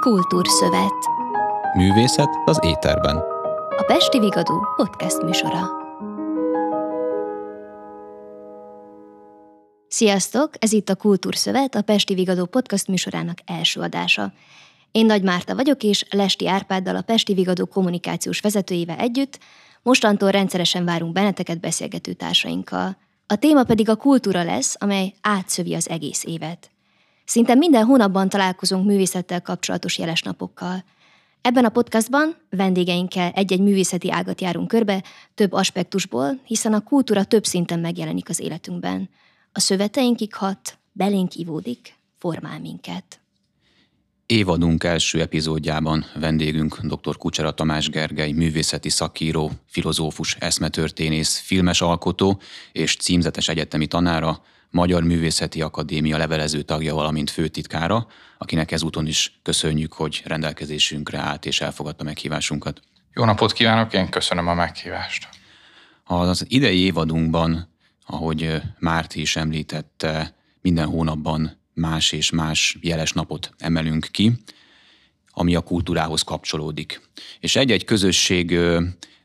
Kultúrszövet. Művészet az éterben. A Pesti Vigadó podcast műsora. Sziasztok! Ez itt a Kultúrszövet, a Pesti Vigadó podcast műsorának első adása. Én Nagy Márta vagyok, és Lesti Árpáddal a Pesti Vigadó kommunikációs vezetőjével együtt mostantól rendszeresen várunk benneteket beszélgető társainkkal. A téma pedig a kultúra lesz, amely átszövi az egész évet. Szinte minden hónapban találkozunk művészettel kapcsolatos jeles napokkal. Ebben a podcastban vendégeinkkel egy-egy művészeti ágat járunk körbe, több aspektusból, hiszen a kultúra több szinten megjelenik az életünkben. A szöveteinkig hat, belénk ivódik, formál minket. Évadunk első epizódjában vendégünk dr. Kucsera Tamás Gergely, művészeti szakíró, filozófus, eszmetörténész, filmes alkotó és címzetes egyetemi tanára, Magyar Művészeti Akadémia levelező tagja, valamint főtitkára, akinek ezúton is köszönjük, hogy rendelkezésünkre állt és elfogadta meghívásunkat. Jó napot kívánok, én köszönöm a meghívást. Az idei évadunkban, ahogy Márti is említette, minden hónapban más és más jeles napot emelünk ki, ami a kultúrához kapcsolódik. És egy-egy közösség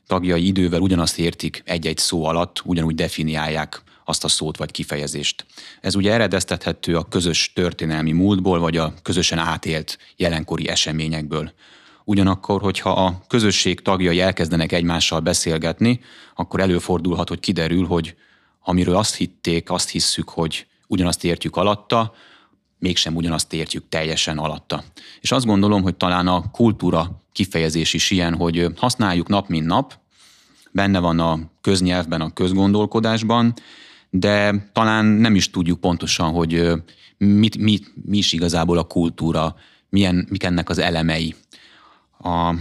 tagjai idővel ugyanazt értik egy-egy szó alatt, ugyanúgy definiálják azt a szót vagy kifejezést. Ez ugye eredeztethető a közös történelmi múltból, vagy a közösen átélt jelenkori eseményekből. Ugyanakkor, hogyha a közösség tagjai elkezdenek egymással beszélgetni, akkor előfordulhat, hogy kiderül, hogy amiről azt hitték, azt hisszük, hogy ugyanazt értjük alatta, mégsem ugyanazt értjük teljesen alatta. És azt gondolom, hogy talán a kultúra kifejezés is ilyen, hogy használjuk nap mint nap, benne van a köznyelvben, a közgondolkodásban, de talán nem is tudjuk pontosan, hogy mit, mit, mi is igazából a kultúra, milyen, mik ennek az elemei. A,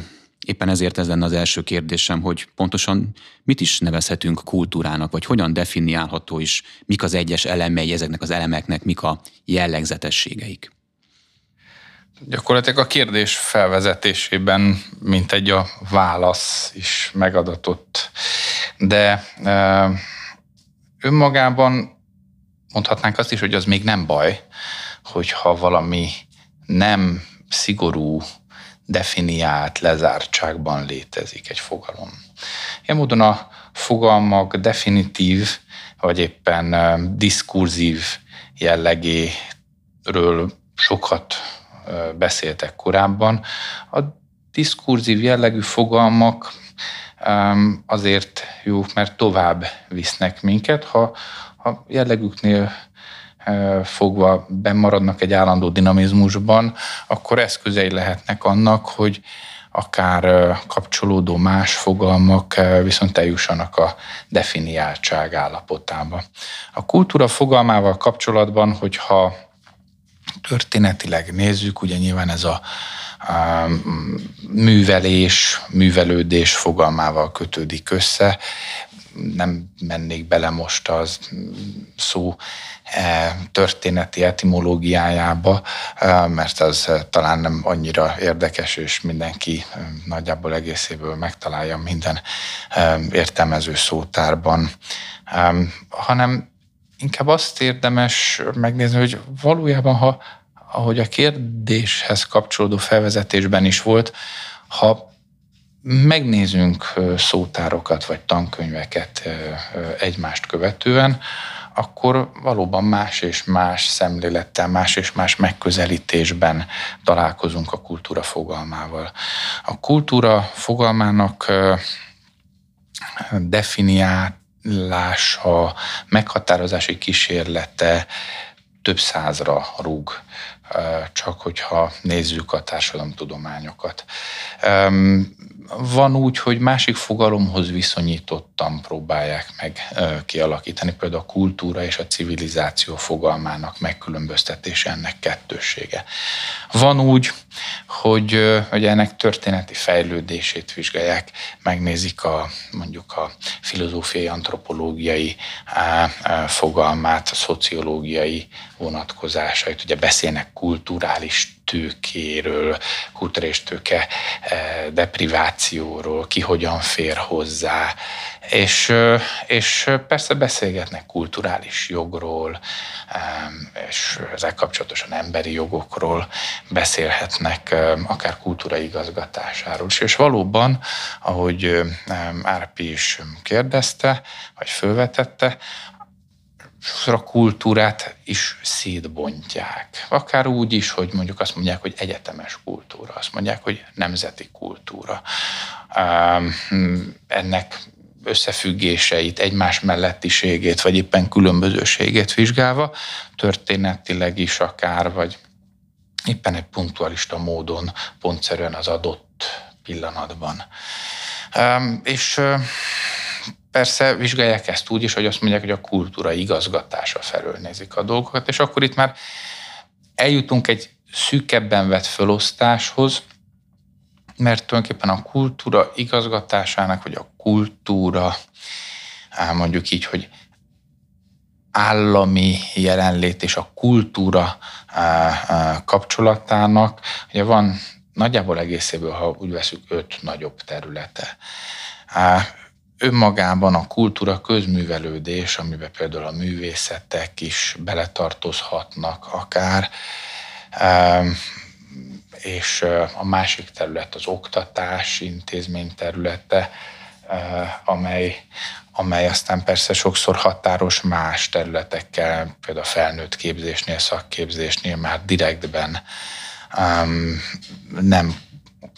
éppen ezért ez lenne az első kérdésem, hogy pontosan mit is nevezhetünk kultúrának, vagy hogyan definiálható is, mik az egyes elemei ezeknek az elemeknek, mik a jellegzetességeik. Gyakorlatilag a kérdés felvezetésében, mint egy a válasz is megadatott. De önmagában mondhatnánk azt is, hogy az még nem baj, hogyha valami nem szigorú, definiált lezártságban létezik egy fogalom. Ilyen módon a fogalmak definitív, vagy éppen diskurzív jellegéről sokat beszéltek korábban. A diskurzív jellegű fogalmak azért jók, mert tovább visznek minket, ha, ha jellegüknél fogva bemaradnak egy állandó dinamizmusban, akkor eszközei lehetnek annak, hogy akár kapcsolódó más fogalmak viszont eljussanak a definiáltság állapotába. A kultúra fogalmával kapcsolatban, hogyha történetileg nézzük, ugye nyilván ez a művelés, művelődés fogalmával kötődik össze. Nem mennék bele most az szó e, történeti etimológiájába, e, mert az talán nem annyira érdekes, és mindenki e, nagyjából egészéből megtalálja minden értelmező szótárban, hanem inkább azt érdemes megnézni, hogy valójában, ha ahogy a kérdéshez kapcsolódó felvezetésben is volt, ha megnézünk szótárokat vagy tankönyveket egymást követően, akkor valóban más és más szemlélettel, más és más megközelítésben találkozunk a kultúra fogalmával. A kultúra fogalmának definiálása, meghatározási kísérlete több százra rúg csak hogyha nézzük a társadalomtudományokat. Van úgy, hogy másik fogalomhoz viszonyítottan próbálják meg kialakítani, például a kultúra és a civilizáció fogalmának megkülönböztetése ennek kettőssége. Van úgy, hogy, hogy ennek történeti fejlődését vizsgálják, megnézik a mondjuk a filozófiai, antropológiai fogalmát, a szociológiai vonatkozásait, ugye beszélnek kulturális tőkéről, tőke deprivációról, ki hogyan fér hozzá, és, és persze beszélgetnek kulturális jogról, és ezzel kapcsolatosan emberi jogokról beszélhetnek, akár kultúra igazgatásáról. És valóban, ahogy Árpi is kérdezte, vagy felvetette, a kultúrát is szétbontják. Akár úgy is, hogy mondjuk azt mondják, hogy egyetemes kultúra, azt mondják, hogy nemzeti kultúra. Ennek összefüggéseit, egymás mellettiségét, vagy éppen különbözőségét vizsgálva, történetileg is akár, vagy éppen egy punktualista módon, pontszerűen az adott pillanatban. És persze vizsgálják ezt úgy is, hogy azt mondják, hogy a kultúra igazgatása felől nézik a dolgokat, és akkor itt már eljutunk egy szűkebben vett felosztáshoz, mert tulajdonképpen a kultúra igazgatásának, vagy a kultúra, mondjuk így, hogy állami jelenlét és a kultúra kapcsolatának, ugye van nagyjából egészéből, ha úgy veszük, öt nagyobb területe. Önmagában a kultúra közművelődés, amiben például a művészetek is beletartozhatnak akár, és a másik terület az oktatás intézmény területe, amely, amely aztán persze sokszor határos más területekkel, például a felnőtt képzésnél, szakképzésnél már direktben um, nem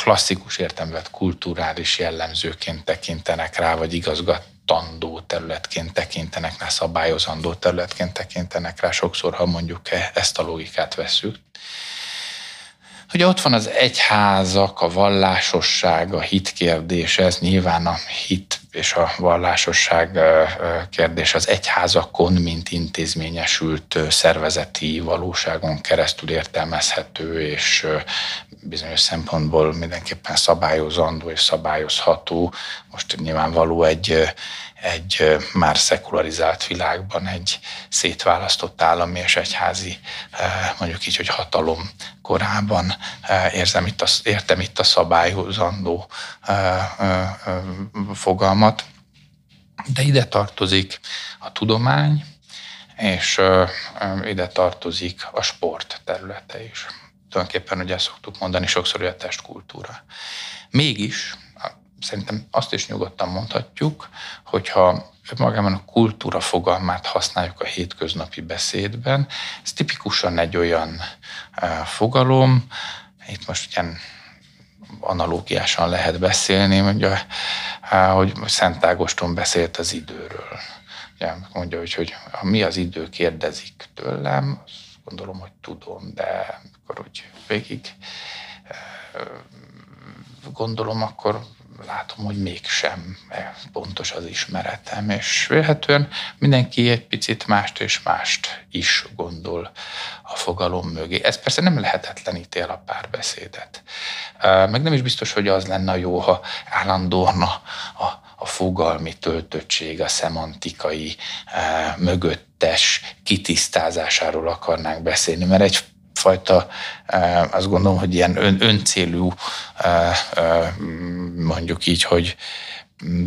klasszikus értelmet kulturális jellemzőként tekintenek rá, vagy igazgatandó területként tekintenek rá, szabályozandó területként tekintenek rá, sokszor, ha mondjuk e, ezt a logikát veszük. Ugye ott van az egyházak, a vallásosság, a hit kérdése, ez nyilván a hit és a vallásosság kérdés az egyházakon, mint intézményesült szervezeti valóságon keresztül értelmezhető, és bizonyos szempontból mindenképpen szabályozandó és szabályozható. Most nyilvánvaló egy egy már szekularizált világban egy szétválasztott állami és egyházi, mondjuk így, hogy hatalom korában érzem itt a, értem itt a szabályozandó fogalmat. De ide tartozik a tudomány, és ide tartozik a sport területe is. Tulajdonképpen ugye szoktuk mondani sokszor, hogy a testkultúra. Mégis szerintem azt is nyugodtan mondhatjuk, hogyha magában a kultúra fogalmát használjuk a hétköznapi beszédben, ez tipikusan egy olyan fogalom, itt most ilyen analógiásan lehet beszélni, mondja, hogy Szent Ágoston beszélt az időről. Ugye mondja, hogy, hogy ha mi az idő kérdezik tőlem, azt gondolom, hogy tudom, de amikor úgy végig gondolom, akkor látom, hogy mégsem pontos az ismeretem, és vélhetően mindenki egy picit mást és mást is gondol a fogalom mögé. Ez persze nem lehetetleníti el a párbeszédet. Meg nem is biztos, hogy az lenne jó, ha állandóan a, a, a fogalmi töltöttség, a szemantikai mögöttes kitisztázásáról akarnánk beszélni, mert egy fajta, eh, azt gondolom, hogy ilyen ön, öncélú, eh, eh, mondjuk így, hogy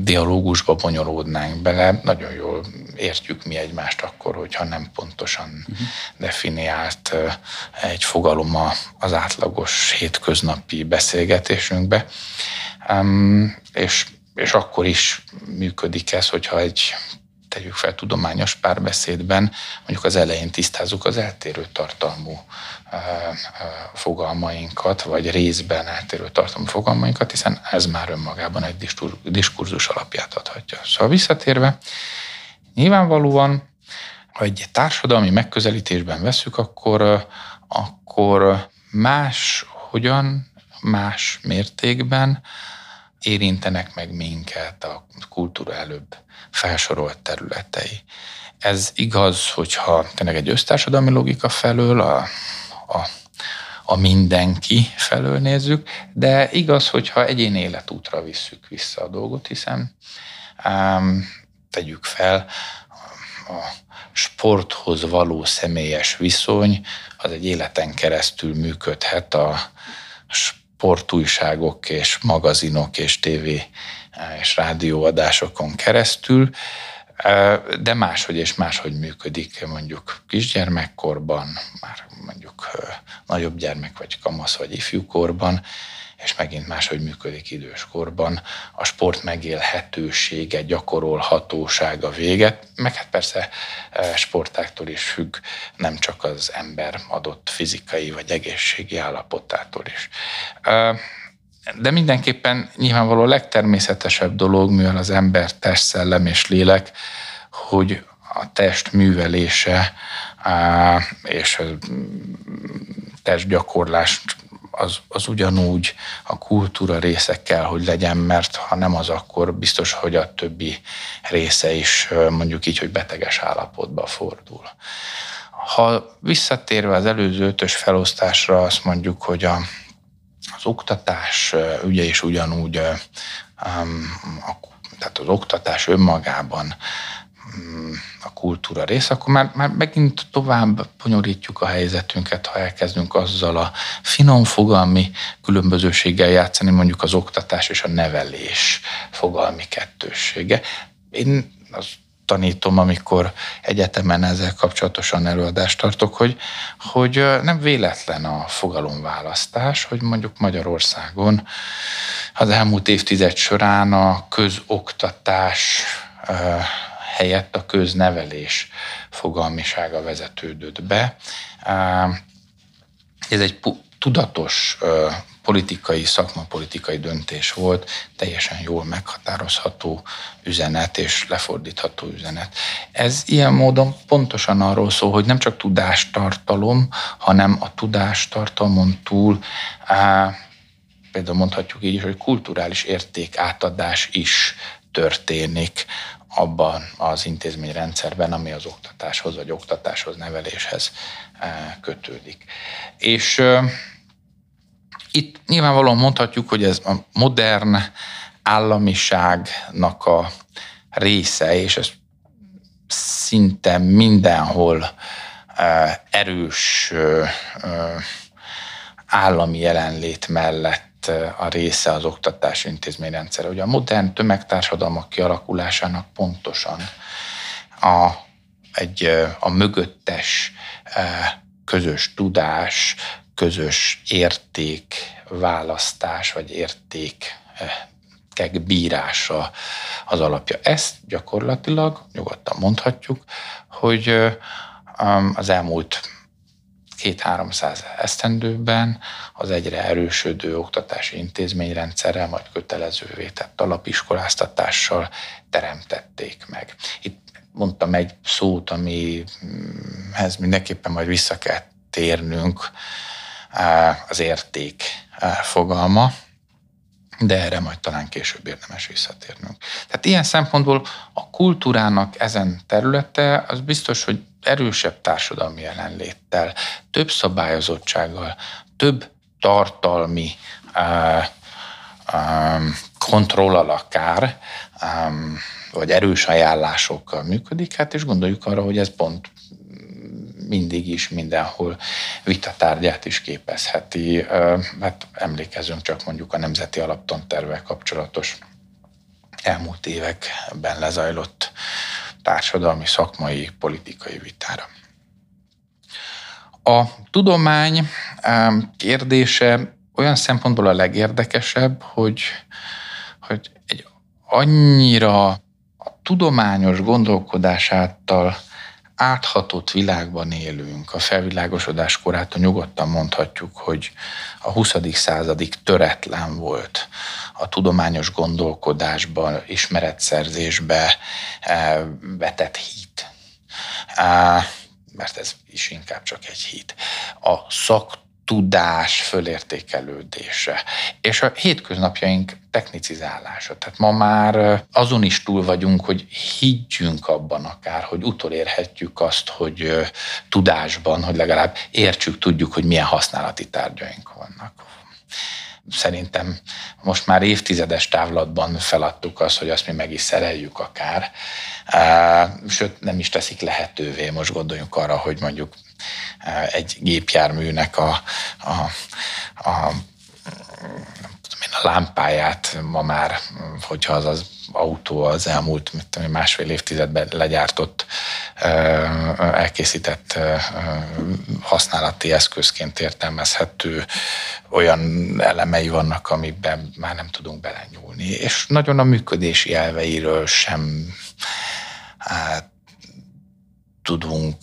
dialógusba bonyolódnánk bele, nagyon jól értjük mi egymást akkor, hogyha nem pontosan uh-huh. definiált egy fogalom az átlagos hétköznapi beszélgetésünkbe. És, és akkor is működik ez, hogyha egy tegyük fel tudományos párbeszédben, mondjuk az elején tisztázzuk az eltérő tartalmú fogalmainkat, vagy részben eltérő tartalmú fogalmainkat, hiszen ez már önmagában egy diskurzus alapját adhatja. Szóval visszatérve, nyilvánvalóan, ha egy társadalmi megközelítésben veszük, akkor, akkor más, hogyan, más mértékben érintenek meg minket a kultúra előbb felsorolt területei. Ez igaz, hogyha tényleg egy össztársadalmi logika felől a, a, a mindenki felől nézzük, de igaz, hogyha egyén életútra visszük vissza a dolgot, hiszen um, tegyük fel, a sporthoz való személyes viszony az egy életen keresztül működhet a sportújságok és magazinok és tévé és rádióadásokon keresztül, de máshogy és máshogy működik mondjuk kisgyermekkorban, már mondjuk nagyobb gyermek vagy kamasz vagy ifjúkorban, és megint máshogy működik időskorban, a sport megélhetősége, gyakorolhatósága véget, meg hát persze e, sportáktól is függ, nem csak az ember adott fizikai vagy egészségi állapotától is. E, de mindenképpen nyilvánvaló a legtermészetesebb dolog, mivel az ember test, szellem és lélek, hogy a test művelése és testgyakorlást az, az ugyanúgy a kultúra része kell, hogy legyen, mert ha nem az, akkor biztos, hogy a többi része is mondjuk így, hogy beteges állapotba fordul. Ha visszatérve az előző ötös felosztásra azt mondjuk, hogy a, az oktatás ügye is ugyanúgy, tehát az oktatás önmagában a kultúra része, akkor már, már megint tovább bonyolítjuk a helyzetünket, ha elkezdünk azzal a finom fogalmi különbözőséggel játszani, mondjuk az oktatás és a nevelés fogalmi kettőssége. Én azt tanítom, amikor egyetemen ezzel kapcsolatosan előadást tartok, hogy, hogy nem véletlen a fogalomválasztás, hogy mondjuk Magyarországon az elmúlt évtized során a közoktatás helyett a köznevelés fogalmisága vezetődött be. Ez egy tudatos politikai, szakmapolitikai döntés volt, teljesen jól meghatározható üzenet és lefordítható üzenet. Ez ilyen módon pontosan arról szól, hogy nem csak tudástartalom, hanem a tudástartalmon túl á, például mondhatjuk így, hogy kulturális értékátadás is történik abban az intézményrendszerben, ami az oktatáshoz vagy oktatáshoz, neveléshez eh, kötődik. És itt nyilvánvalóan mondhatjuk, hogy ez a modern államiságnak a része, és ez szinte mindenhol uh, erős állami jelenlét mellett a része az oktatási intézményrendszer. Ugye a modern tömegtársadalmak kialakulásának pontosan a, egy, a mögöttes közös tudás, közös érték választás, vagy érték bírása az alapja. Ezt gyakorlatilag nyugodtan mondhatjuk, hogy az elmúlt két-háromszáz esztendőben az egyre erősödő oktatási intézményrendszerrel, majd kötelezővé tett alapiskoláztatással teremtették meg. Itt mondtam egy szót, amihez mindenképpen majd vissza kell térnünk, az érték fogalma, de erre majd talán később érdemes visszatérnünk. Tehát ilyen szempontból a kultúrának ezen területe az biztos, hogy erősebb társadalmi jelenléttel, több szabályozottsággal, több tartalmi uh, um, kontrollal akár, um, vagy erős ajánlásokkal működik, hát és gondoljuk arra, hogy ez pont mindig is mindenhol vitatárgyát is képezheti. Hát emlékezünk csak mondjuk a Nemzeti Alaptantervvel kapcsolatos elmúlt években lezajlott társadalmi, szakmai, politikai vitára. A tudomány kérdése olyan szempontból a legérdekesebb, hogy, hogy egy annyira a tudományos gondolkodás által áthatott világban élünk, a felvilágosodás korától nyugodtan mondhatjuk, hogy a 20. századig töretlen volt a tudományos gondolkodásban, ismeretszerzésbe eh, vetett hit. Eh, mert ez is inkább csak egy hit. A szak tudás fölértékelődése, és a hétköznapjaink technicizálása. Tehát ma már azon is túl vagyunk, hogy higgyünk abban akár, hogy utolérhetjük azt, hogy tudásban, hogy legalább értsük, tudjuk, hogy milyen használati tárgyaink vannak. Szerintem most már évtizedes távlatban feladtuk azt, hogy azt mi meg is szereljük akár. Sőt, nem is teszik lehetővé. Most gondoljunk arra, hogy mondjuk egy gépjárműnek a, a, a a lámpáját ma már, hogyha az az autó az elmúlt mit másfél évtizedben legyártott, elkészített használati eszközként értelmezhető olyan elemei vannak, amiben már nem tudunk belenyúlni. És nagyon a működési elveiről sem hát, tudunk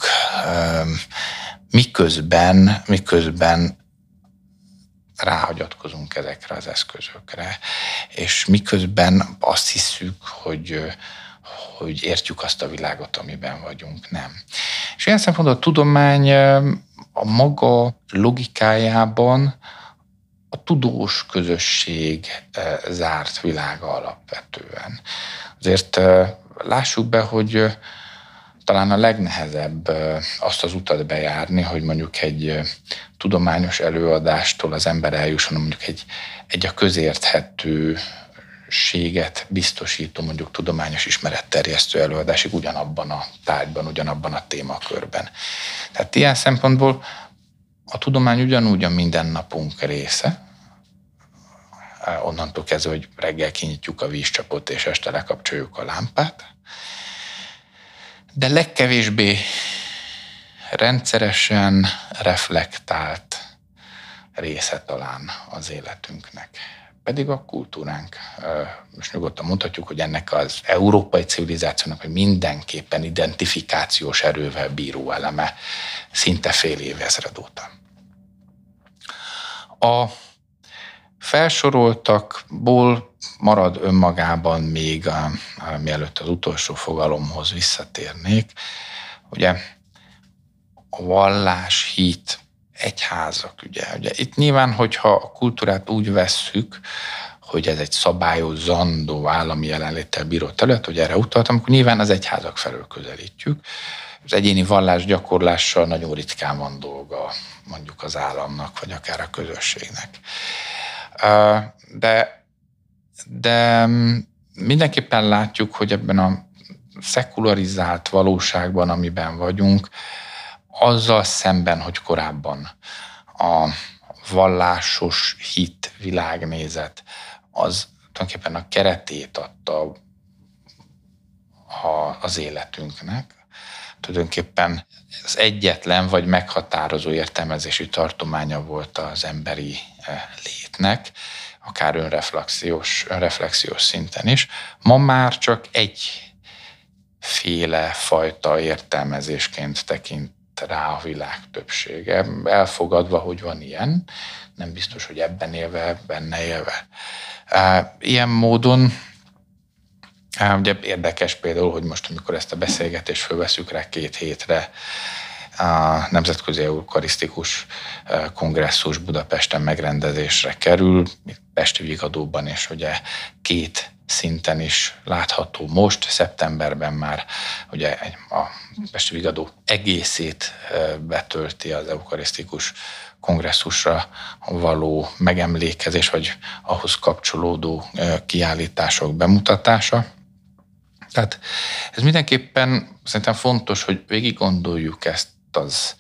miközben, miközben ráhagyatkozunk ezekre az eszközökre, és miközben azt hiszük, hogy, hogy értjük azt a világot, amiben vagyunk, nem. És ilyen szempontból a tudomány a maga logikájában a tudós közösség zárt világa alapvetően. Azért lássuk be, hogy talán a legnehezebb azt az utat bejárni, hogy mondjuk egy tudományos előadástól az ember eljusson mondjuk egy, egy a közérthető séget biztosító mondjuk tudományos ismeretterjesztő előadásig ugyanabban a tárgyban, ugyanabban a témakörben. Tehát ilyen szempontból a tudomány ugyanúgy a mindennapunk része, onnantól kezdve, hogy reggel kinyitjuk a vízcsapot és este lekapcsoljuk a lámpát, de legkevésbé rendszeresen reflektált része talán az életünknek. Pedig a kultúránk, most nyugodtan mondhatjuk, hogy ennek az európai civilizációnak hogy mindenképpen identifikációs erővel bíró eleme szinte fél évezred óta. A felsoroltakból marad önmagában még, a, mielőtt az utolsó fogalomhoz visszatérnék, ugye a vallás, hit, egyházak, ugye. ugye itt nyilván, hogyha a kultúrát úgy vesszük, hogy ez egy szabályozandó állami jelenléttel bíró terület, hogy erre utaltam, akkor nyilván az egyházak felől közelítjük. Az egyéni vallás gyakorlással nagyon ritkán van dolga mondjuk az államnak, vagy akár a közösségnek. De, de mindenképpen látjuk, hogy ebben a szekularizált valóságban, amiben vagyunk, azzal szemben, hogy korábban a vallásos hit, világnézet, az tulajdonképpen a keretét adta a, az életünknek. Tulajdonképpen az egyetlen vagy meghatározó értelmezési tartománya volt az emberi létnek, akár önreflexiós, önreflexiós szinten is. Ma már csak egy féle fajta értelmezésként tekint rá a világ többsége, elfogadva, hogy van ilyen, nem biztos, hogy ebben élve, benne élve. Ilyen módon Ugye érdekes például, hogy most, amikor ezt a beszélgetést fölveszük rá két hétre, a Nemzetközi Eukarisztikus Kongresszus Budapesten megrendezésre kerül, Pesti Vigadóban, és ugye két szinten is látható most, szeptemberben már ugye a Pesti Vigadó egészét betölti az eukarisztikus kongresszusra való megemlékezés, vagy ahhoz kapcsolódó kiállítások bemutatása. Tehát ez mindenképpen szerintem fontos, hogy végig gondoljuk ezt az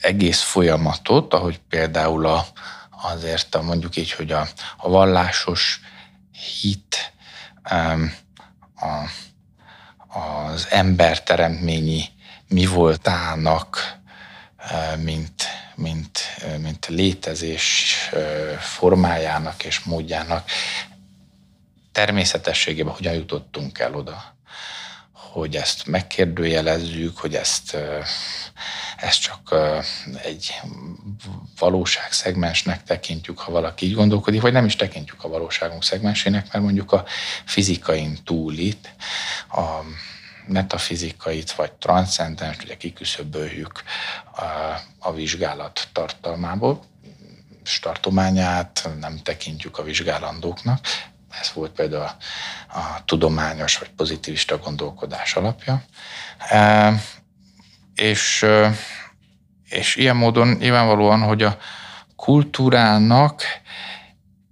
egész folyamatot, ahogy például a, azért a, mondjuk így, hogy a, a vallásos hit, a, az emberteremtményi mi voltának, mint, mint, mint létezés formájának és módjának. Természetességében hogyan jutottunk el oda, hogy ezt megkérdőjelezzük, hogy ezt, ezt csak egy valóságszegmensnek tekintjük, ha valaki így gondolkodik, vagy nem is tekintjük a valóságunk szegmensének, mert mondjuk a fizikain túlit, a metafizikait vagy transzcendens, ugye kiküszöböljük a, a vizsgálat tartalmából, startományát nem tekintjük a vizsgálandóknak, ez volt például a, a tudományos vagy pozitivista gondolkodás alapja. E, és, és ilyen módon nyilvánvalóan, hogy a kultúrának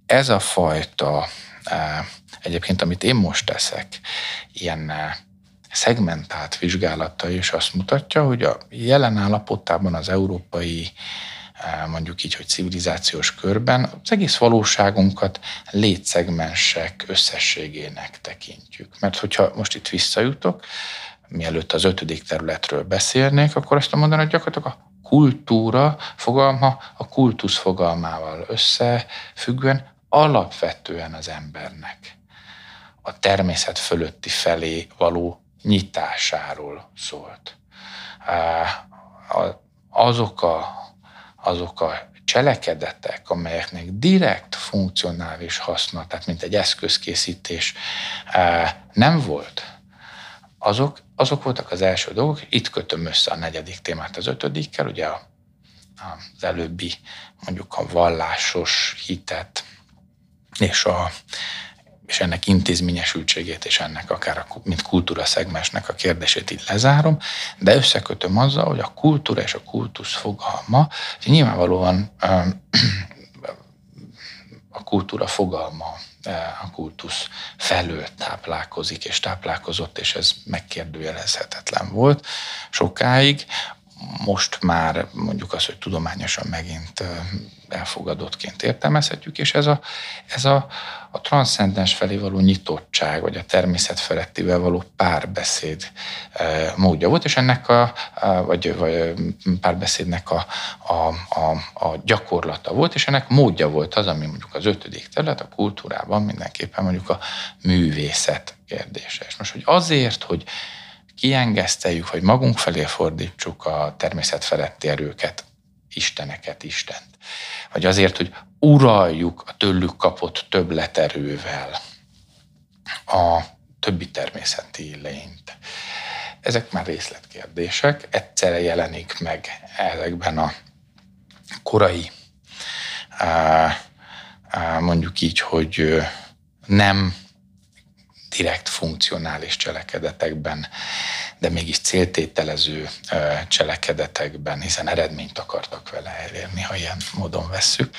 ez a fajta, egyébként amit én most teszek, ilyen szegmentált vizsgálata is azt mutatja, hogy a jelen állapotában az európai mondjuk így, hogy civilizációs körben az egész valóságunkat létszegmensek összességének tekintjük. Mert hogyha most itt visszajutok, mielőtt az ötödik területről beszélnék, akkor azt mondani, hogy gyakorlatilag a kultúra fogalma a kultusz fogalmával összefüggően alapvetően az embernek a természet fölötti felé való nyitásáról szólt. Azok a, azok a cselekedetek, amelyeknek direkt funkcionális haszna, tehát mint egy eszközkészítés nem volt, azok, azok voltak az első dolgok. Itt kötöm össze a negyedik témát az ötödikkel, ugye a, az előbbi mondjuk a vallásos hitet és a és ennek intézményesültségét, és ennek akár a, mint kultúra szegmensnek a kérdését így lezárom, de összekötöm azzal, hogy a kultúra és a kultusz fogalma, nyilvánvalóan a kultúra fogalma a kultusz felől táplálkozik és táplálkozott, és ez megkérdőjelezhetetlen volt sokáig. Most már mondjuk az, hogy tudományosan megint elfogadottként értelmezhetjük, és ez a, ez a, a transzcendens felé való nyitottság, vagy a természet felettivel való párbeszéd e, módja volt, és ennek a, vagy, vagy párbeszédnek a, a, a, a gyakorlata volt, és ennek módja volt az, ami mondjuk az ötödik terület, a kultúrában mindenképpen mondjuk a művészet kérdése. És most, hogy azért, hogy kiengeszteljük, hogy magunk felé fordítsuk a természet feletti erőket, isteneket, Istent. Vagy azért, hogy uraljuk a tőlük kapott többleterővel a többi természeti lényt. Ezek már részletkérdések, egyszerre jelenik meg ezekben a korai, mondjuk így, hogy nem direkt funkcionális cselekedetekben, de mégis céltételező cselekedetekben, hiszen eredményt akartak vele elérni, ha ilyen módon vesszük.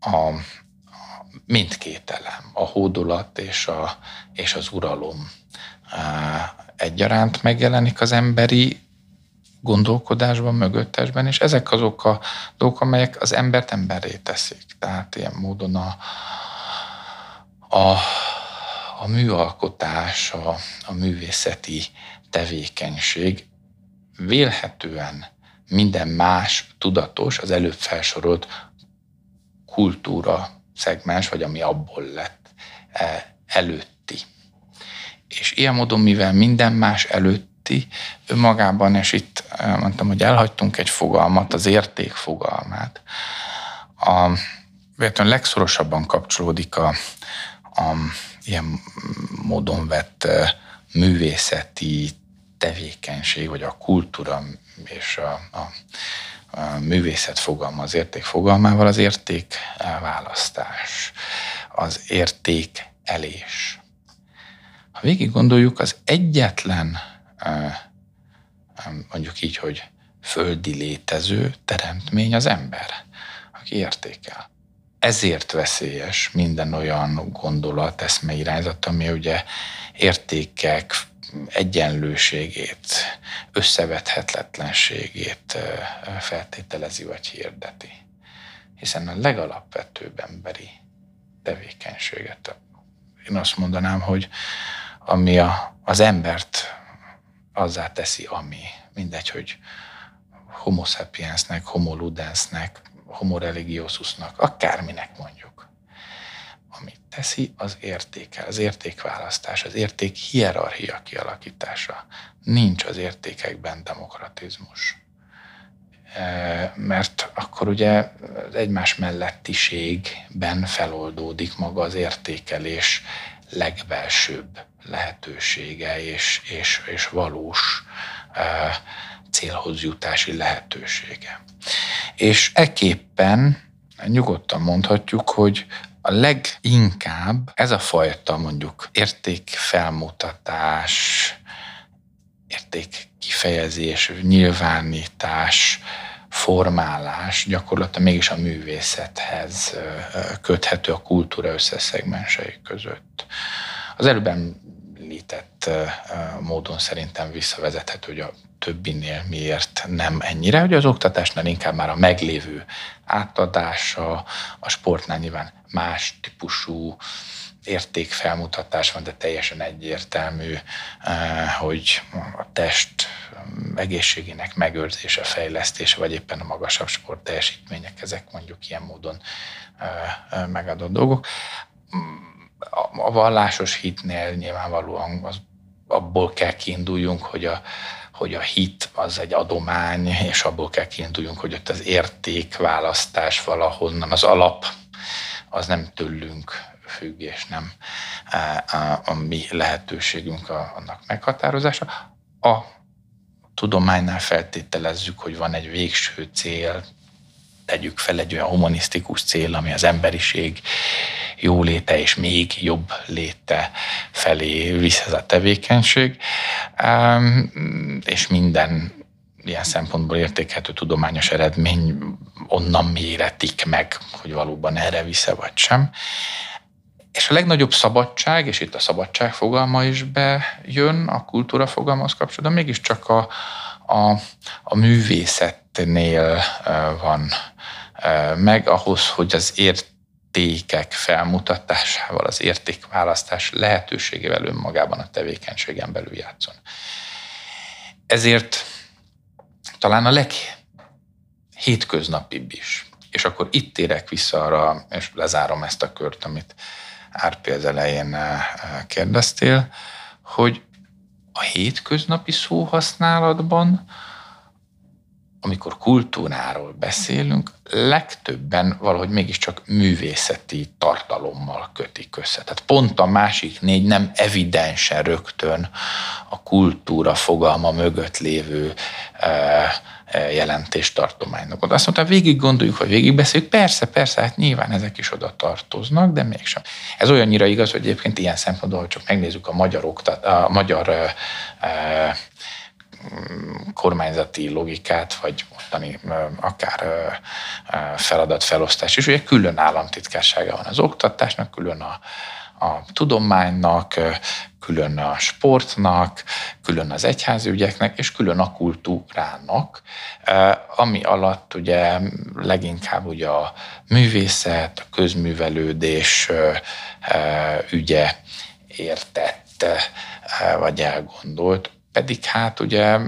A, mindkét elem, a hódolat és, a, és az uralom egyaránt megjelenik az emberi gondolkodásban, mögöttesben, és ezek azok a dolgok, amelyek az embert emberré teszik. Tehát ilyen módon a, a, a műalkotás, a, a művészeti tevékenység vélhetően minden más tudatos, az előbb felsorolt kultúra szegmens, vagy ami abból lett e, előtti. És ilyen módon, mivel minden más előtti, önmagában, és itt e, mondtam, hogy elhagytunk egy fogalmat, az érték fogalmát, a, legszorosabban kapcsolódik a, a ilyen módon vett művészeti tevékenység, vagy a kultúra és a, a művészet fogalma, az érték fogalmával az érték választás, az érték elés. Ha végig gondoljuk, az egyetlen mondjuk így, hogy földi létező teremtmény az ember, aki értékel ezért veszélyes minden olyan gondolat, eszmeirányzat, ami ugye értékek egyenlőségét, összevethetetlenségét feltételezi vagy hirdeti. Hiszen a legalapvetőbb emberi tevékenységet, én azt mondanám, hogy ami a, az embert azzá teszi, ami, mindegy, hogy homo sapiensnek, homo ludensnek, homo religiosusnak, akárminek mondjuk. Amit teszi, az értéke, az értékválasztás, az érték hierarchia kialakítása. Nincs az értékekben demokratizmus. E, mert akkor ugye az egymás mellettiségben feloldódik maga az értékelés legbelsőbb lehetősége és, és, és valós e, célhoz jutási lehetősége. És eképpen nyugodtan mondhatjuk, hogy a leginkább ez a fajta mondjuk értékfelmutatás, értékkifejezés, nyilvánítás formálás gyakorlatilag mégis a művészethez köthető a kultúra összeszegmensei között. Az előbb említett módon szerintem visszavezethető, hogy a többinél miért nem ennyire, hogy az oktatásnál inkább már a meglévő átadása, a sportnál nyilván más típusú értékfelmutatás van, de teljesen egyértelmű, hogy a test egészségének megőrzése, fejlesztése, vagy éppen a magasabb sport teljesítmények, ezek mondjuk ilyen módon megadott dolgok. A vallásos hitnél nyilvánvalóan az, abból kell kiinduljunk, hogy a, hogy a hit az egy adomány, és abból kell kiinduljunk, hogy ott az értékválasztás valahonnan, az alap, az nem tőlünk függ, és nem a, a, a mi lehetőségünk a, annak meghatározása. A tudománynál feltételezzük, hogy van egy végső cél, tegyük fel egy olyan humanisztikus cél, ami az emberiség jóléte és még jobb léte felé visz ez a tevékenység, és minden ilyen szempontból értékhető tudományos eredmény onnan méretik meg, hogy valóban erre visze vagy sem. És a legnagyobb szabadság, és itt a szabadság fogalma is bejön a kultúra fogalmaz kapcsolatban, mégiscsak a, a, a művészetnél van meg ahhoz, hogy az értékek felmutatásával, az értékválasztás lehetőségével önmagában a tevékenységen belül játszon. Ezért talán a leghétköznapibb is. És akkor itt térek vissza arra, és lezárom ezt a kört, amit Árpi az elején kérdeztél, hogy a hétköznapi szóhasználatban amikor kultúráról beszélünk, legtöbben valahogy mégiscsak művészeti tartalommal kötik össze. Tehát pont a másik négy nem evidensen rögtön a kultúra fogalma mögött lévő e, e, jelentéstartománynak. Azt mondta, végig gondoljuk, hogy végig beszéljük, persze, persze, hát nyilván ezek is oda tartoznak, de mégsem. Ez olyannyira igaz, hogy egyébként ilyen szempontból, hogy csak megnézzük a magyar, oktat, a magyar e, kormányzati logikát, vagy ottani akár feladatfelosztás is. Ugye külön államtitkársága van az oktatásnak, külön a, a tudománynak, külön a sportnak, külön az egyházi ügyeknek, és külön a kultúrának, ami alatt ugye leginkább ugye a művészet, a közművelődés ügye értett, vagy elgondolt, pedig hát ugye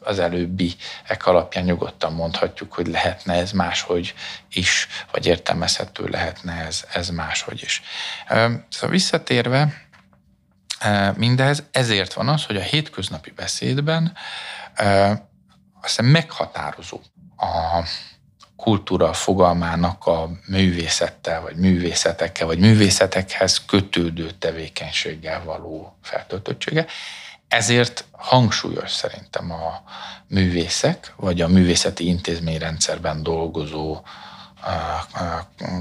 az előbbi ek alapján nyugodtan mondhatjuk, hogy lehetne ez máshogy is, vagy értelmezhető lehetne ez, ez máshogy is. Szóval visszatérve mindez, ezért van az, hogy a hétköznapi beszédben azt meghatározó a kultúra fogalmának a művészettel, vagy művészetekkel, vagy művészetekhez kötődő tevékenységgel való feltöltöttsége. Ezért hangsúlyos szerintem a művészek, vagy a művészeti intézményrendszerben dolgozó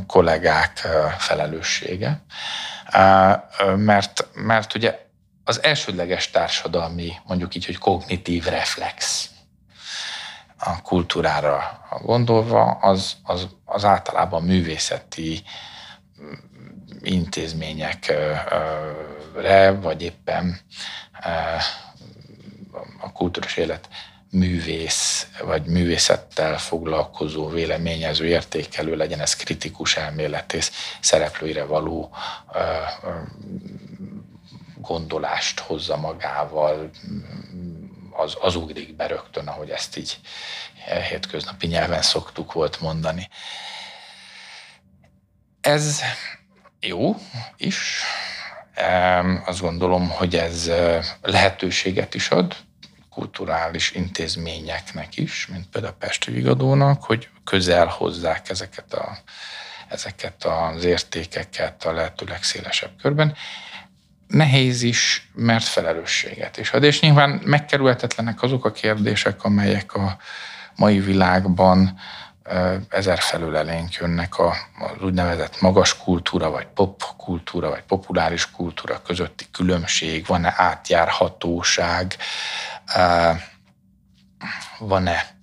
kollégák felelőssége, mert, mert ugye az elsődleges társadalmi, mondjuk így, hogy kognitív reflex a kultúrára gondolva, az, az, az általában művészeti intézményekre, vagy éppen a kultúrás élet művész vagy művészettel foglalkozó véleményező, értékelő legyen ez kritikus elméletész szereplőire való gondolást hozza magával, az, az ugrik be rögtön, ahogy ezt így hétköznapi nyelven szoktuk volt mondani. Ez jó is. Azt gondolom, hogy ez lehetőséget is ad kulturális intézményeknek is, mint például a Pesti Vigadónak, hogy közel hozzák ezeket, a, ezeket az értékeket a lehető legszélesebb körben nehéz is, mert felelősséget is ad. És nyilván megkerülhetetlenek azok a kérdések, amelyek a mai világban ezer felül elénk jönnek a, az úgynevezett magas kultúra, vagy pop kultúra, vagy populáris kultúra közötti különbség, van-e átjárhatóság, van-e,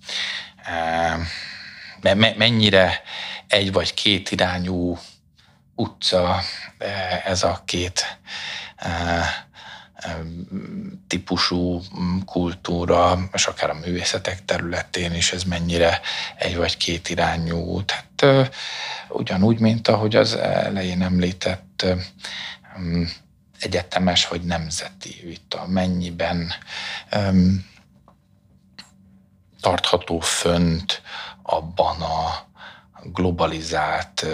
mennyire egy vagy két irányú utca ez a két típusú kultúra, és akár a művészetek területén is ez mennyire egy vagy két irányú. Tehát ugyanúgy, mint ahogy az elején említett egyetemes vagy nemzeti vita, mennyiben tartható fönt abban a globalizált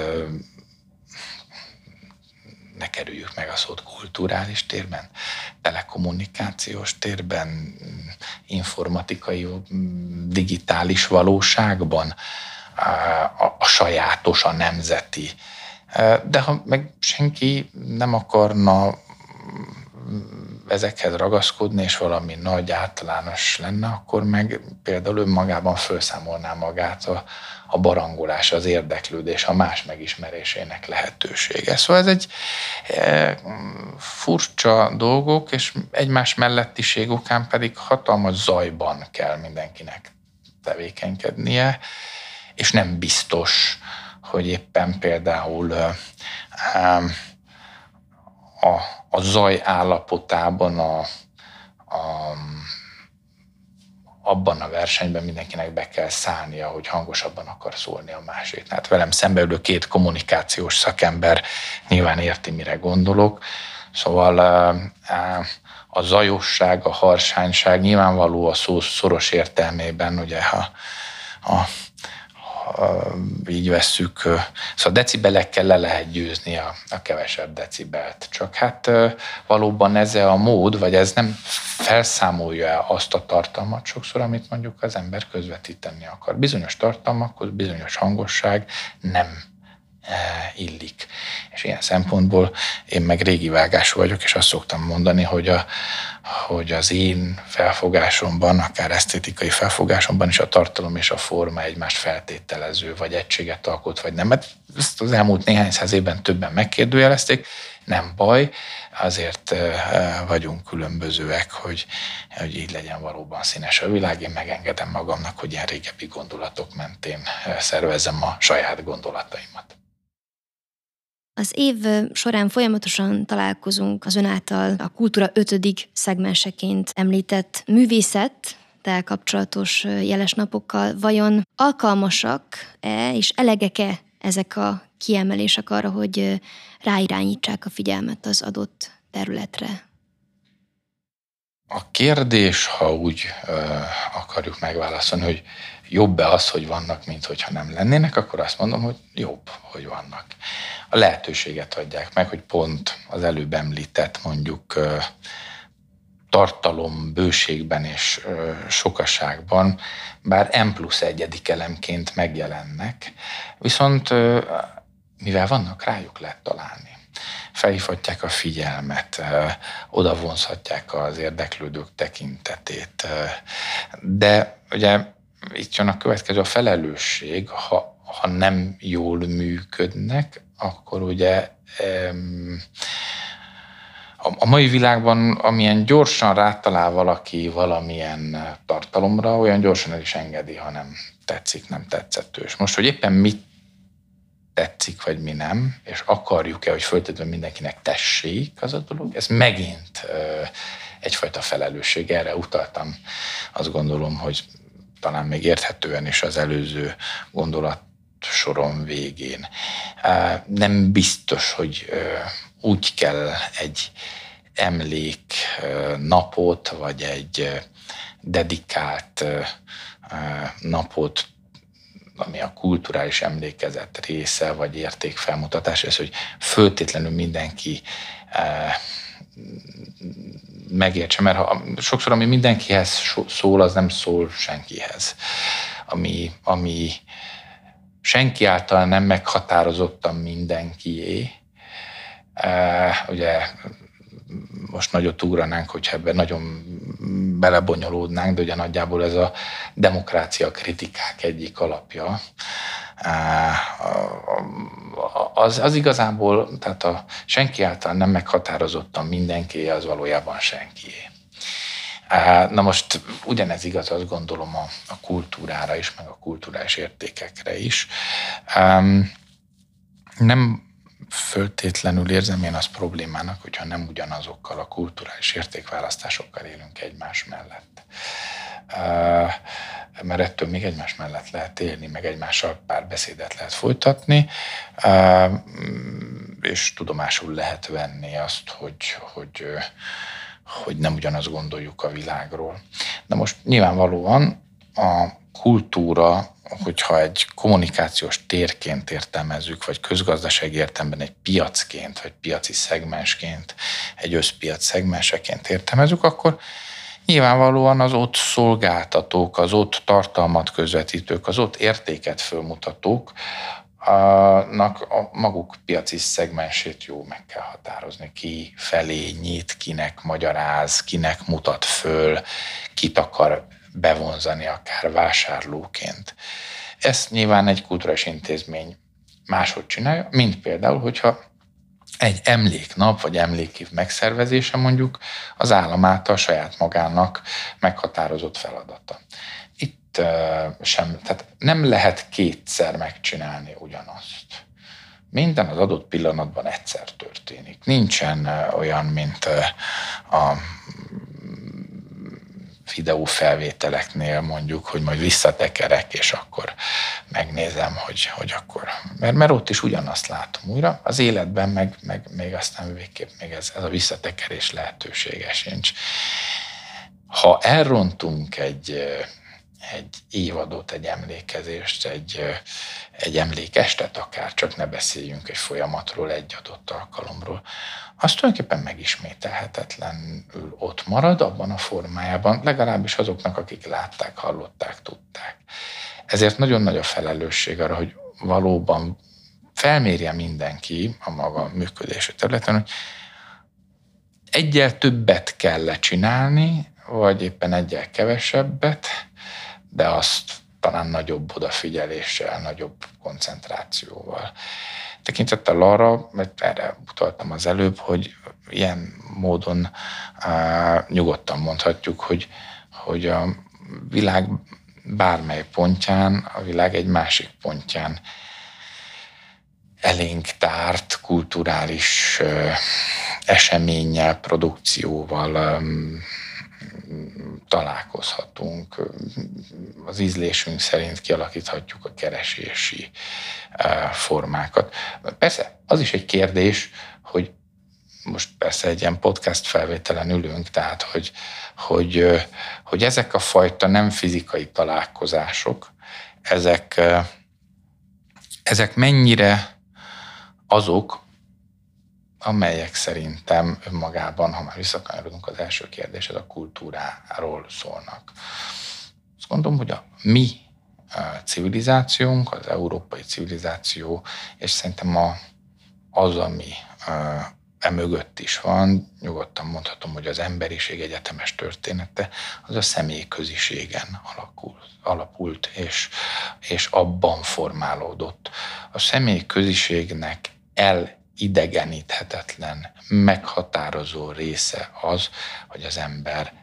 ne kerüljük meg a szót kulturális térben, telekommunikációs térben, informatikai, digitális valóságban, a, a sajátos, a nemzeti. De ha meg senki nem akarna ezekhez ragaszkodni, és valami nagy általános lenne, akkor meg például önmagában felszámolná magát a, a barangolás, az érdeklődés, a más megismerésének lehetősége. Szóval ez egy e, furcsa dolgok, és egymás mellettiség okán pedig hatalmas zajban kell mindenkinek tevékenykednie, és nem biztos, hogy éppen például e, a, a zaj állapotában a, a abban a versenyben mindenkinek be kell szállnia, hogy hangosabban akar szólni a másik. Hát velem szembeülő két kommunikációs szakember nyilván érti, mire gondolok. Szóval a zajosság, a harsányság nyilvánvaló a szó szoros értelmében, ugye ha a így vesszük, szóval decibelekkel le lehet győzni a, a kevesebb decibelt. Csak hát valóban ez a mód, vagy ez nem felszámolja azt a tartalmat sokszor, amit mondjuk az ember közvetíteni akar. Bizonyos tartalmakhoz, bizonyos hangosság nem illik. És ilyen szempontból én meg régi vágású vagyok, és azt szoktam mondani, hogy, a, hogy az én felfogásomban, akár esztétikai felfogásomban is a tartalom és a forma egymást feltételező, vagy egységet alkot, vagy nem. Mert ezt az elmúlt néhány száz évben többen megkérdőjelezték, nem baj, azért vagyunk különbözőek, hogy, hogy így legyen valóban színes a világ. Én megengedem magamnak, hogy ilyen régebbi gondolatok mentén szervezem a saját gondolataimat. Az év során folyamatosan találkozunk az ön által a kultúra ötödik szegmenseként említett művészet, kapcsolatos jeles napokkal. Vajon alkalmasak-e és elegek-e ezek a kiemelések arra, hogy ráirányítsák a figyelmet az adott területre? A kérdés, ha úgy ö, akarjuk megválaszolni, hogy jobb-e az, hogy vannak, mint hogyha nem lennének, akkor azt mondom, hogy jobb, hogy vannak. A lehetőséget adják meg, hogy pont az előbb említett mondjuk tartalom bőségben és sokaságban, bár M plusz egyedik elemként megjelennek, viszont mivel vannak, rájuk lehet találni. Felhívhatják a figyelmet, oda vonzhatják az érdeklődők tekintetét. De ugye itt jön a következő, a felelősség, ha, ha nem jól működnek, akkor ugye a mai világban, amilyen gyorsan rátalál valaki valamilyen tartalomra, olyan gyorsan el is engedi, ha nem tetszik, nem tetszettős. Most, hogy éppen mit tetszik, vagy mi nem, és akarjuk-e, hogy föltétlenül mindenkinek tessék az a dolog, ez megint egyfajta felelősség. Erre utaltam, azt gondolom, hogy talán még érthetően is az előző gondolat soron végén. Nem biztos, hogy úgy kell egy emlék napot, vagy egy dedikált napot ami a kulturális emlékezet része, vagy értékfelmutatás, ez, hogy föltétlenül mindenki megértse, mert ha, sokszor, ami mindenkihez szól, az nem szól senkihez. Ami, ami senki által nem meghatározottan mindenkié, e, ugye most nagyot ugranánk, hogyha ebben nagyon belebonyolódnánk, de ugye nagyjából ez a demokrácia kritikák egyik alapja. Az, az igazából, tehát a senki által nem meghatározottan mindenki, az valójában senkié. Na most ugyanez igaz, azt gondolom a, a kultúrára is, meg a kulturális értékekre is. Nem föltétlenül érzem én azt problémának, hogyha nem ugyanazokkal a kulturális értékválasztásokkal élünk egymás mellett. Mert ettől még egymás mellett lehet élni, meg egymással pár beszédet lehet folytatni, és tudomásul lehet venni azt, hogy, hogy, hogy nem ugyanazt gondoljuk a világról. De most nyilvánvalóan a kultúra hogyha egy kommunikációs térként értelmezzük, vagy közgazdasági értelemben egy piacként, vagy piaci szegmensként, egy összpiac szegmenseként értelmezzük, akkor nyilvánvalóan az ott szolgáltatók, az ott tartalmat közvetítők, az ott értéket fölmutatók, a maguk piaci szegmensét jó meg kell határozni. Ki felé nyit, kinek magyaráz, kinek mutat föl, kit akar bevonzani akár vásárlóként. Ezt nyilván egy kulturális intézmény máshogy csinálja, mint például, hogyha egy emléknap vagy emlékév megszervezése mondjuk az állam által saját magának meghatározott feladata. Itt sem, tehát nem lehet kétszer megcsinálni ugyanazt. Minden az adott pillanatban egyszer történik. Nincsen olyan, mint a videófelvételeknél mondjuk, hogy majd visszatekerek, és akkor megnézem, hogy, hogy akkor, mert, mert ott is ugyanazt látom újra, az életben meg, meg még aztán végképp még ez, ez a visszatekerés lehetősége sincs. Ha elrontunk egy, egy évadot, egy emlékezést, egy, egy emlékestet akár, csak ne beszéljünk egy folyamatról, egy adott alkalomról, az tulajdonképpen megismételhetetlenül ott marad abban a formájában, legalábbis azoknak, akik látták, hallották, tudták. Ezért nagyon nagy a felelősség arra, hogy valóban felmérje mindenki a maga működési területen, hogy egyel többet kell lecsinálni, vagy éppen egyel kevesebbet, de azt talán nagyobb odafigyeléssel, nagyobb koncentrációval. Tekintettel arra, mert erre utaltam az előbb, hogy ilyen módon á, nyugodtan mondhatjuk, hogy, hogy a világ bármely pontján, a világ egy másik pontján elénk tárt kulturális ö, eseménnyel, produkcióval, ö, találkozhatunk, az ízlésünk szerint kialakíthatjuk a keresési formákat. Persze az is egy kérdés, hogy most persze egy ilyen podcast felvételen ülünk, tehát hogy, hogy, hogy ezek a fajta nem fizikai találkozások, ezek, ezek mennyire azok, amelyek szerintem önmagában, ha már visszakanyarodunk az első kérdéshez, a kultúráról szólnak. Azt gondolom, hogy a mi civilizációnk, az európai civilizáció, és szerintem a, az, ami emögött is van, nyugodtan mondhatom, hogy az emberiség egyetemes története, az a személyi köziségen alakul, alapult, és, és abban formálódott. A személyi köziségnek el idegeníthetetlen, meghatározó része az, hogy az ember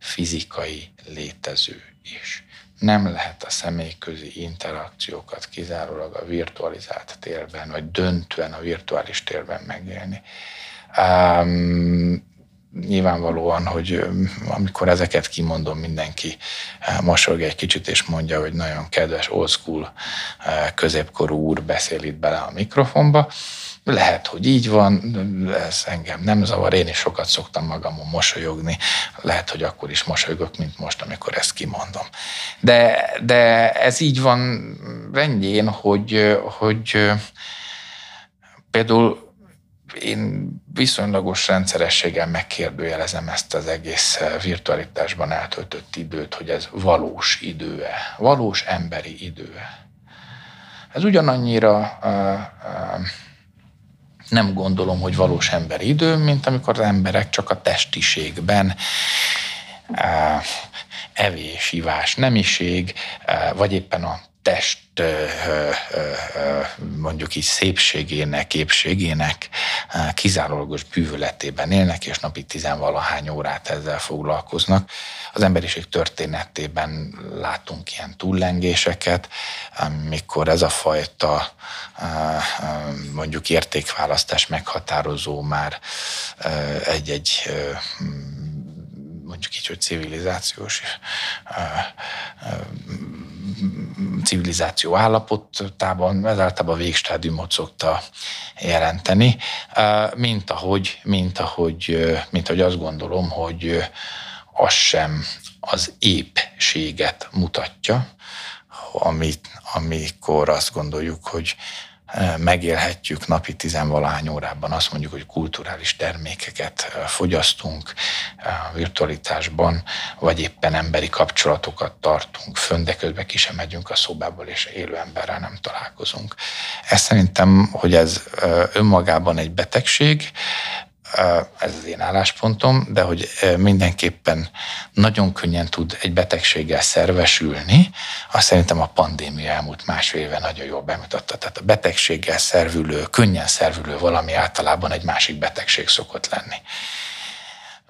fizikai létező is. Nem lehet a személyközi interakciókat kizárólag a virtualizált térben, vagy döntően a virtuális térben megélni. Um, nyilvánvalóan, hogy amikor ezeket kimondom, mindenki mosolyog egy kicsit, és mondja, hogy nagyon kedves, old school, középkorú úr beszél itt bele a mikrofonba. Lehet, hogy így van, ez engem nem zavar, én is sokat szoktam magamon mosolyogni, lehet, hogy akkor is mosolygok, mint most, amikor ezt kimondom. De, de ez így van rendjén, hogy, hogy például én viszonylagos rendszerességgel megkérdőjelezem ezt az egész virtualitásban eltöltött időt, hogy ez valós időe, valós emberi időe. Ez ugyanannyira uh, uh, nem gondolom, hogy valós emberi idő, mint amikor az emberek csak a testiségben evés, ivás, nemiség, vagy éppen a Pest mondjuk így szépségének, épségének kizárólagos bűvöletében élnek, és napi tizenvalahány órát ezzel foglalkoznak. Az emberiség történetében látunk ilyen túllengéseket, amikor ez a fajta mondjuk értékválasztás meghatározó már egy-egy mondjuk így, hogy civilizációs civilizáció állapotában, ez általában végstádiumot szokta jelenteni, mint ahogy, mint ahogy, mint ahogy azt gondolom, hogy az sem az épséget mutatja, amit, amikor azt gondoljuk, hogy megélhetjük napi tizenvalány órában, azt mondjuk, hogy kulturális termékeket fogyasztunk virtualitásban, vagy éppen emberi kapcsolatokat tartunk fönn, de közben ki sem megyünk a szobából, és élő emberrel nem találkozunk. Ez szerintem, hogy ez önmagában egy betegség, ez az én álláspontom, de hogy mindenképpen nagyon könnyen tud egy betegséggel szervesülni, azt szerintem a pandémia elmúlt másfél éve nagyon jól bemutatta. Tehát a betegséggel szervülő, könnyen szervülő valami általában egy másik betegség szokott lenni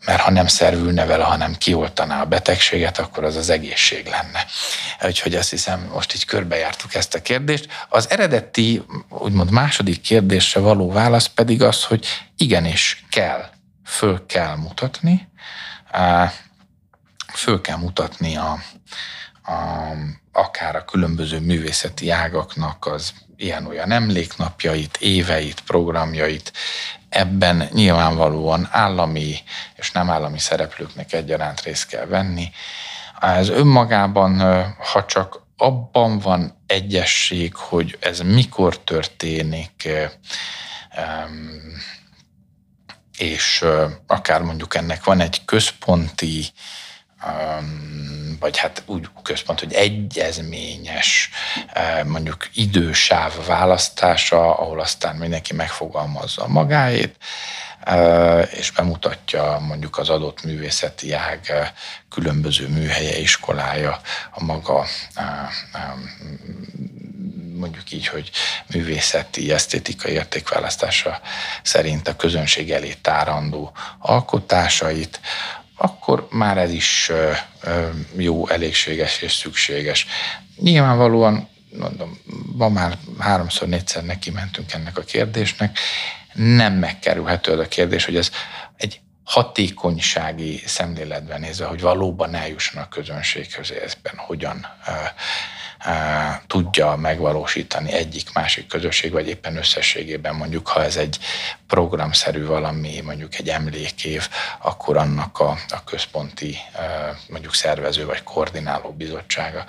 mert ha nem szervülne vele, hanem kioltaná a betegséget, akkor az az egészség lenne. Úgyhogy azt hiszem, most így körbejártuk ezt a kérdést. Az eredeti, úgymond második kérdésre való válasz pedig az, hogy igenis kell, föl kell mutatni, föl kell mutatni a, a, akár a különböző művészeti ágaknak az ilyen-olyan emléknapjait, éveit, programjait, ebben nyilvánvalóan állami és nem állami szereplőknek egyaránt részt kell venni. Ez önmagában, ha csak abban van egyesség, hogy ez mikor történik, és akár mondjuk ennek van egy központi vagy hát úgy központ, hogy egyezményes mondjuk idősáv választása, ahol aztán mindenki megfogalmazza magáét, és bemutatja mondjuk az adott művészeti ág különböző műhelye, iskolája a maga mondjuk így, hogy művészeti, esztétikai értékválasztása szerint a közönség elé tárandó alkotásait, akkor már ez is jó, elégséges és szükséges. Nyilvánvalóan, mondom, ma már háromszor, négyszer neki mentünk ennek a kérdésnek, nem megkerülhető az a kérdés, hogy ez egy hatékonysági szemléletben nézve, hogy valóban eljusson a közönséghez, ezben hogyan tudja megvalósítani egyik másik közösség, vagy éppen összességében mondjuk, ha ez egy programszerű valami, mondjuk egy emlékév, akkor annak a, a központi mondjuk szervező vagy koordináló bizottsága.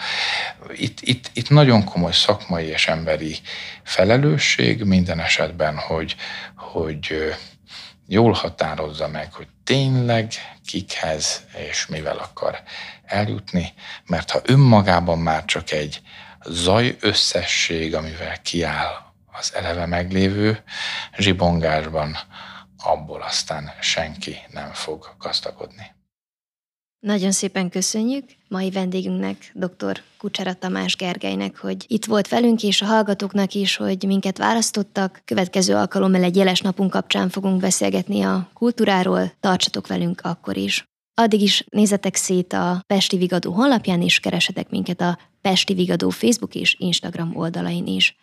Itt, itt, itt nagyon komoly szakmai és emberi felelősség minden esetben, hogy, hogy jól határozza meg, hogy tényleg kikhez és mivel akar eljutni, mert ha önmagában már csak egy zaj összesség, amivel kiáll az eleve meglévő zsibongásban, abból aztán senki nem fog gazdagodni. Nagyon szépen köszönjük mai vendégünknek, dr. Kucsera Tamás Gergelynek, hogy itt volt velünk, és a hallgatóknak is, hogy minket választottak. Következő alkalommal egy jeles napunk kapcsán fogunk beszélgetni a kultúráról. Tartsatok velünk akkor is. Addig is nézzetek szét a Pesti Vigadó honlapján, és keresetek minket a Pesti Vigadó Facebook és Instagram oldalain is.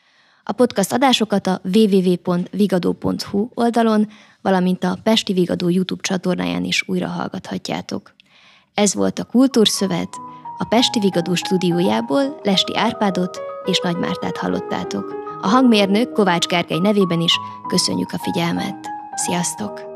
A podcast adásokat a www.vigadó.hu oldalon, valamint a Pesti Vigadó YouTube csatornáján is újra hallgathatjátok. Ez volt a Kultúrszövet, a Pesti Vigadó stúdiójából Lesti Árpádot és Nagy Mártát hallottátok. A hangmérnök Kovács Gergely nevében is köszönjük a figyelmet. Sziasztok!